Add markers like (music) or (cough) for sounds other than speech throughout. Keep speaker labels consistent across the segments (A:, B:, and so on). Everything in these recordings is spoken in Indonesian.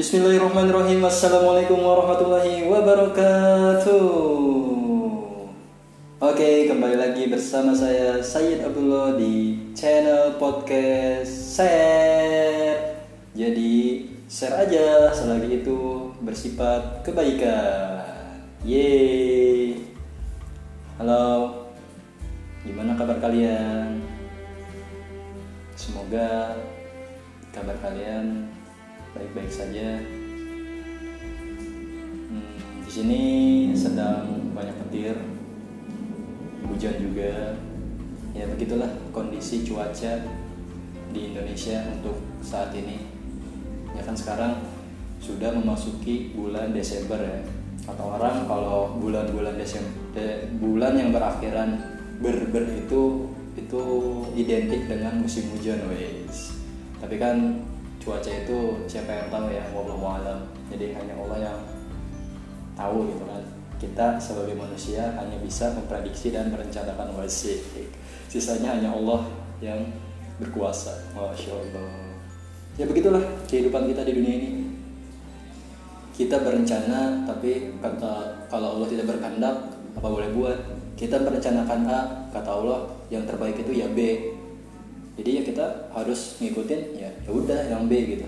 A: Bismillahirrahmanirrahim. Assalamualaikum warahmatullahi wabarakatuh. Oke kembali lagi bersama saya Sayyid Abdullah di channel podcast Share. Jadi share aja selagi itu bersifat kebaikan. Yeay baik-baik saja. Hmm, di sini sedang banyak petir, hujan juga. Ya begitulah kondisi cuaca di Indonesia untuk saat ini. Ya kan sekarang sudah memasuki bulan Desember ya. Atau orang kalau bulan-bulan Desember bulan yang berakhiran ber, ber itu itu identik dengan musim hujan wes. Tapi kan cuaca itu siapa yang tahu ya wallahu alam. Jadi hanya Allah yang tahu gitu kan. Kita sebagai manusia hanya bisa memprediksi dan merencanakan wasik sisanya hanya Allah yang berkuasa. Masya Allah ya begitulah kehidupan kita di dunia ini. Kita berencana tapi kata kalau Allah tidak berkehendak apa boleh buat? Kita merencanakan A kata Allah yang terbaik itu ya B jadi ya kita harus ngikutin ya ya udah yang B gitu.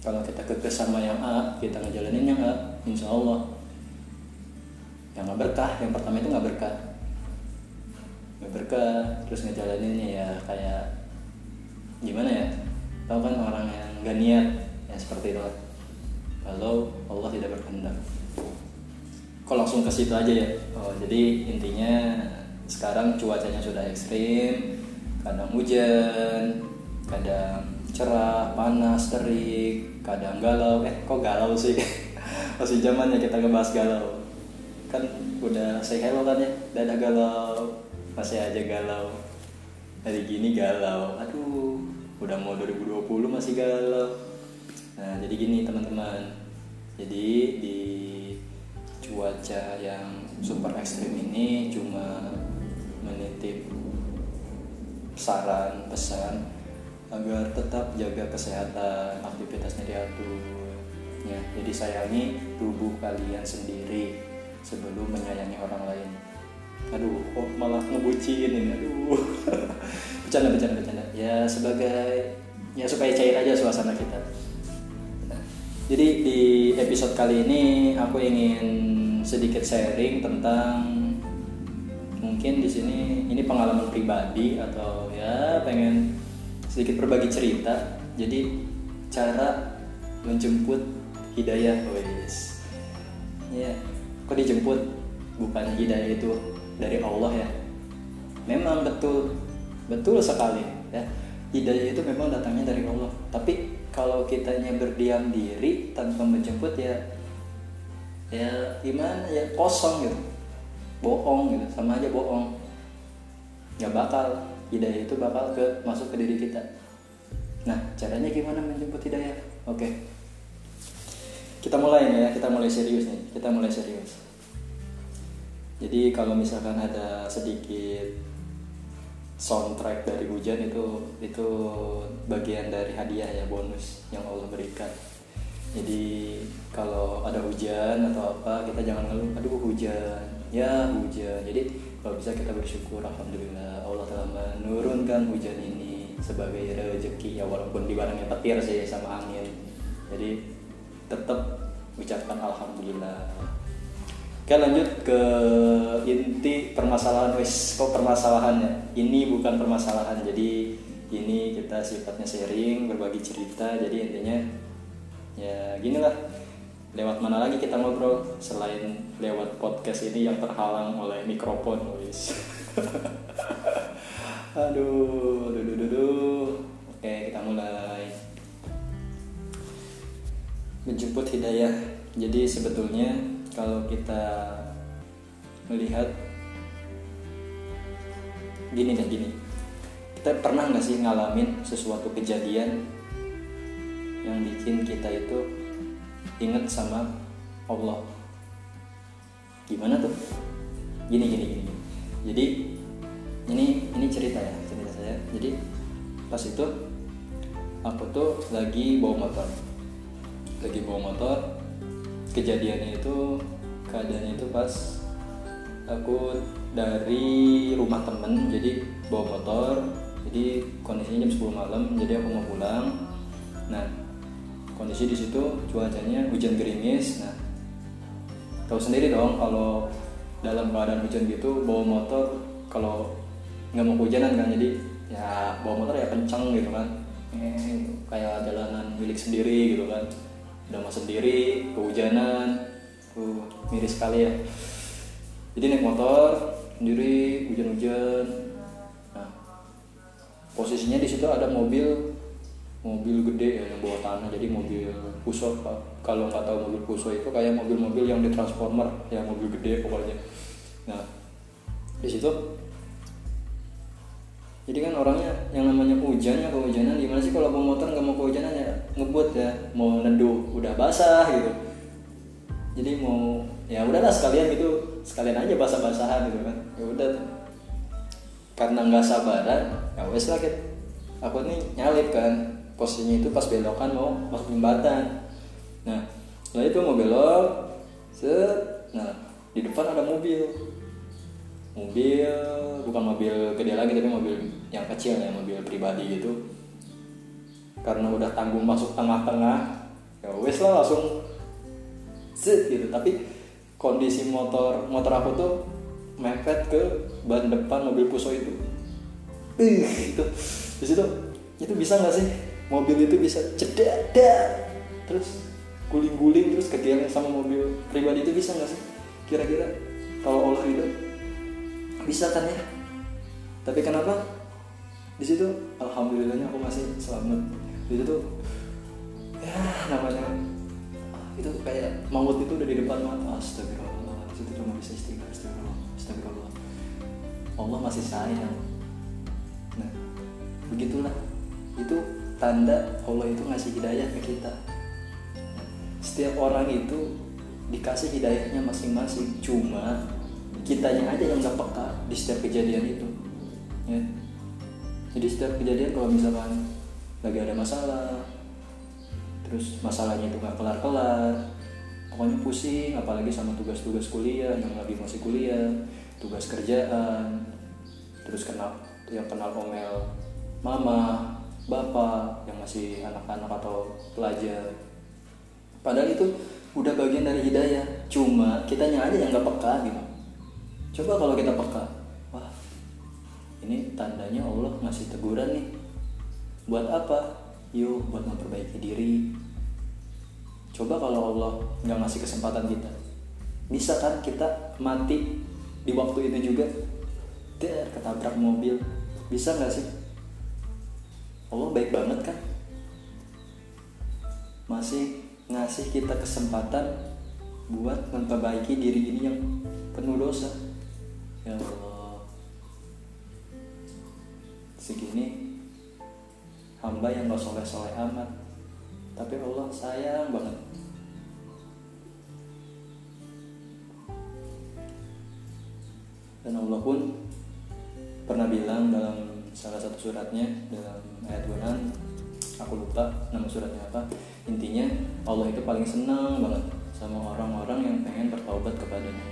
A: Kalau kita kekeh sama yang A kita ngejalanin yang A insya Allah. Yang nggak berkah yang pertama itu nggak berkah. Nggak berkah terus ngejalaninnya ya kayak gimana ya? Tahu kan orang yang gak niat ya seperti itu. Kalau Allah tidak berkehendak. Kok langsung ke situ aja ya? Oh, jadi intinya sekarang cuacanya sudah ekstrim kadang hujan kadang cerah panas terik kadang galau. Eh kok galau sih? (laughs) Masih zamannya kita ngebahas galau. Kan udah say hello kan ya? Dadah galau. Masih aja galau. Hari gini galau. Aduh udah mau 2020 masih galau. Nah jadi gini teman-teman. Jadi di cuaca yang super ekstrim ini cuma menitip saran pesan agar tetap jaga kesehatan aktivitasnya diatur ya jadi sayangi tubuh kalian sendiri sebelum menyayangi orang lain. Aduh kok malah ngebucin ini? Aduh. (laughs) Bercanda bercanda bercanda. Ya sebagai ya supaya cair aja suasana kita. Jadi di episode kali ini aku ingin sedikit sharing tentang mungkin di sini ini pengalaman pribadi atau ya pengen sedikit berbagi cerita. Jadi cara menjemput hidayah wes. Ya kok dijemput? Bukan hidayah itu dari Allah ya. Memang betul betul sekali ya. Hidayah itu memang datangnya dari Allah. Tapi kalau kitanya berdiam diri tanpa menjemput ya ya gimana ya? Kosong gitu bohong gitu sama aja bohong. Nggak bakal hidayah itu bakal ke masuk ke diri kita. Nah caranya gimana menjemput hidayah? Oke. Kita mulai nih ya kita mulai serius nih kita mulai serius. Jadi kalau misalkan ada sedikit soundtrack dari hujan itu itu bagian dari hadiah ya bonus yang Allah berikan. Jadi kalau ada hujan atau apa kita jangan ngeluh aduh hujan ya hujan. Jadi kalau bisa kita bersyukur alhamdulillah Allah telah menurunkan hujan ini sebagai rezeki. Ya walaupun dibarengnya petir sih sama angin. Jadi tetap ucapkan alhamdulillah. Oke lanjut ke inti permasalahan. Wis kok permasalahannya? Ini bukan permasalahan. Jadi ini kita sifatnya sharing berbagi cerita. Jadi intinya ya gini lah lewat mana lagi kita ngobrol? Selain lewat podcast ini yang terhalang oleh mikrofon wis. (laughs) Aduh duh, duh, duh, duh. oke kita mulai. Menjemput hidayah. Jadi sebetulnya kalau kita melihat gini dan gini. Kita pernah nggak sih ngalamin sesuatu kejadian yang bikin kita itu ingat sama Allah. Gimana tuh? Gini gini gini. Jadi ini ini cerita ya cerita saya. Jadi pas itu aku tuh lagi bawa motor. Lagi bawa motor. Kejadiannya itu keadaannya itu pas aku dari rumah temen jadi bawa motor. Jadi kondisinya jam 10 malam jadi aku mau pulang. Nah kondisi di situ cuacanya hujan gerimis. Nah tahu sendiri dong kalau dalam keadaan hujan gitu bawa motor kalau nggak mau hujanan kan jadi ya bawa motor ya kenceng gitu kan. Eh, kayak jalanan milik sendiri gitu kan. Udah mau sendiri kehujanan tuh miris sekali ya. Jadi naik motor sendiri hujan-hujan. Nah posisinya di situ ada mobil mobil gede ya yang bawa tanah. Jadi mobil puso kalau nggak tahu mobil puso itu kayak mobil-mobil yang di transformer ya mobil gede pokoknya. Nah di situ jadi kan orangnya yang namanya hujan ya kehujanan gimana sih? Kalau bawa motor nggak mau kehujanan ya ngebut ya. Mau neduh udah basah gitu. Jadi mau ya udahlah sekalian gitu. Sekalian aja basah-basahan gitu kan. Ya udah karena nggak sabaran ya wes lah aku nih nyalip kan posisinya itu pas belokan mau masuk jembatan. Nah setelah itu mau belok set. Nah di depan ada mobil. Mobil bukan mobil gede lagi tapi mobil yang kecil ya mobil pribadi gitu. Karena udah tanggung masuk tengah-tengah ya wes lah langsung set gitu. Tapi kondisi motor motor aku tuh mepet ke ban depan mobil puso itu. Itu. Di itu bisa nggak sih mobil itu bisa cedak terus guling-guling terus kegiatan sama mobil pribadi itu bisa nggak sih? Kira-kira kalau Allah hidup bisa kan ya? Tapi kenapa? Di situ alhamdulillahnya aku masih selamat. Di situ ya namanya itu kayak maut itu udah di depan mata. Astagfirullah di situ cuma bisa istighfar astagfirullah astagfirullah. Allah masih sayang. Nah begitulah. Itu tanda Allah itu ngasih hidayah ke kita. Setiap orang itu dikasih hidayahnya masing-masing. Cuma kitanya aja yang gak peka di setiap kejadian itu ya. Jadi setiap kejadian kalau misalkan lagi ada masalah terus masalahnya itu gak kelar-kelar pokoknya pusing apalagi sama tugas-tugas kuliah yang lagi masih kuliah tugas kerjaan terus kenal yang kenal omel mama bapak yang masih anak-anak atau pelajar padahal itu udah bagian dari hidayah cuma kitanya aja yang gak peka gitu Coba kalau kita peka, wah ini tandanya Allah ngasih teguran nih. Buat apa? Yuk buat memperbaiki diri. Coba kalau Allah nggak ngasih kesempatan kita, bisa kan kita mati di waktu itu juga? Der, ketabrak mobil, bisa nggak sih? Allah baik banget kan? Masih ngasih kita kesempatan buat memperbaiki diri ini yang penuh dosa. Ya Allah. Segini hamba yang gak soleh-soleh amat. Tapi Allah sayang banget. Dan Allah pun pernah bilang dalam salah satu suratnya dalam ayat Quran. Aku lupa nama suratnya apa. Intinya Allah itu paling senang banget sama orang-orang yang pengen bertaubat kepadanya.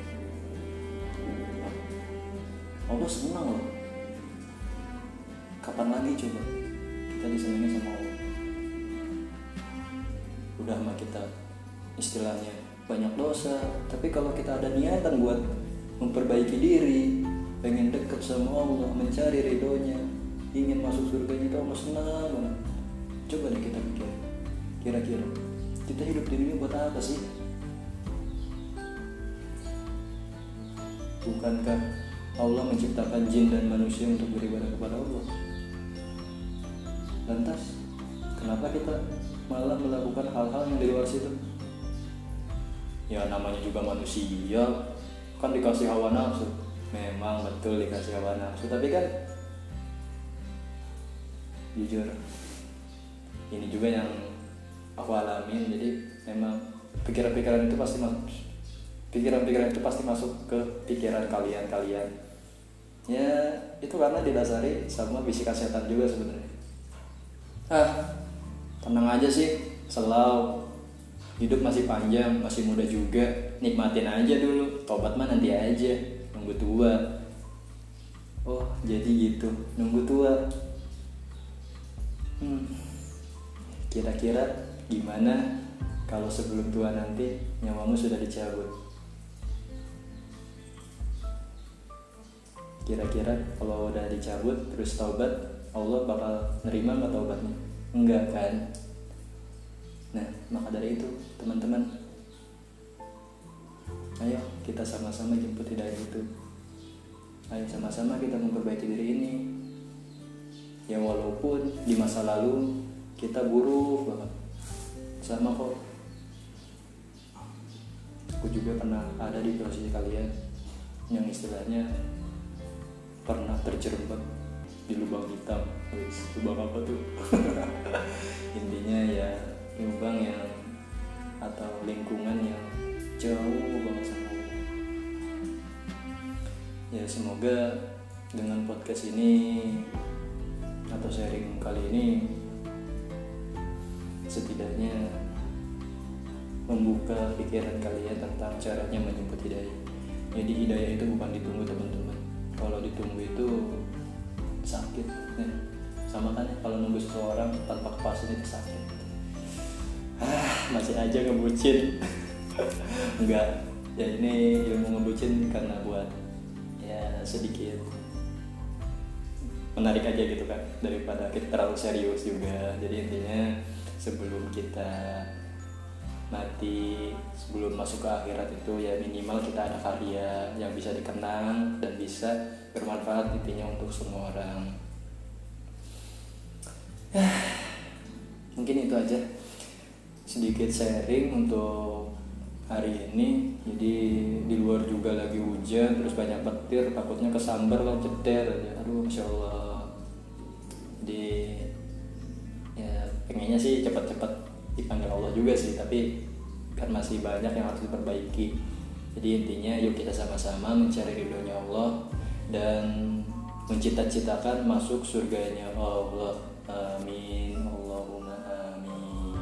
A: Allah senang loh. Kapan lagi coba kita disenangi sama Allah? Udah mah kita istilahnya banyak dosa tapi kalau kita ada niatan buat memperbaiki diri pengen deket sama Allah mencari ridhonya ingin masuk surga itu Allah senang banget coba deh kita pikir kira-kira kita hidup di dunia buat apa sih bukankah Allah menciptakan jin dan manusia untuk beribadah kepada Allah. Lantas, kenapa kita malah melakukan hal-hal yang di luar situ? Ya namanya juga manusia, kan dikasih hawa nafsu. Memang betul dikasih hawa nafsu, tapi kan jujur. Ini juga yang aku alamin jadi memang pikiran-pikiran itu pasti pikiran-pikiran itu pasti masuk ke pikiran kalian-kalian. Ya itu karena didasari sama bisikan setan juga sebenarnya. Ah tenang aja sih selalu hidup masih panjang masih muda juga. Nikmatin aja dulu tobat mah nanti aja. Nunggu tua. Oh jadi gitu nunggu tua hmm. kira-kira gimana kalau sebelum tua nanti nyawamu sudah dicabut? Kira-kira kalau udah dicabut terus taubat Allah bakal nerima nggak taubatnya? Enggak kan? Nah maka dari itu teman-teman ayo kita sama-sama jemput hidayah itu. Ayo sama-sama kita memperbaiki diri ini ya walaupun di masa lalu kita buruk banget. Sama kok. Aku juga pernah ada di posisi kalian yang istilahnya pernah terjerembab di lubang hitam. Wih, lubang apa tuh? (laughs) Intinya ya lubang yang atau lingkungan yang jauh banget sama ya semoga dengan podcast ini atau sharing kali ini setidaknya membuka pikiran kalian tentang caranya menjemput hidayah. Jadi hidayah itu bukan ditunggu teman-teman. Kalau ditunggu itu sakit ya. sama kan ya, kalau nunggu seseorang tanpa kepastian itu sakit. Ah masih aja ngebucin. (laughs) Enggak. Ya ini ilmu ngebucin karena buat ya sedikit menarik aja gitu kan daripada kita terlalu serius juga. Jadi intinya sebelum kita mati sebelum masuk ke akhirat itu ya minimal kita ada karya yang bisa dikenang dan bisa bermanfaat intinya untuk semua orang. (sighs) Mungkin itu aja. Sedikit sharing untuk hari ini. Jadi di luar juga lagi hujan terus banyak petir takutnya kesambar lah ceder aduh masya allah di ya pengennya sih cepat-cepat dipanggil Allah juga sih tapi kan masih banyak yang harus diperbaiki. Jadi intinya yuk kita sama-sama mencari ridhonya Allah dan mencita-citakan masuk surganya Allah. Amin. Allahumma amin.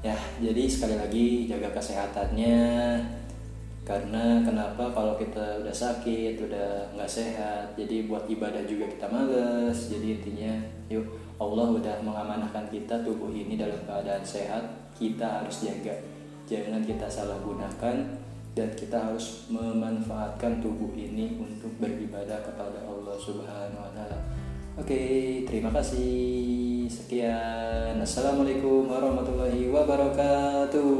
A: Ya jadi sekali lagi jaga kesehatannya karena kenapa kalau kita udah sakit udah nggak sehat jadi buat ibadah juga kita males jadi intinya yuk Allah udah mengamanahkan kita tubuh ini dalam keadaan sehat kita harus jaga jangan kita salah gunakan dan kita harus memanfaatkan tubuh ini untuk beribadah kepada Allah Subhanahu wa taala. Oke, terima kasih. Sekian. Assalamualaikum warahmatullahi wabarakatuh.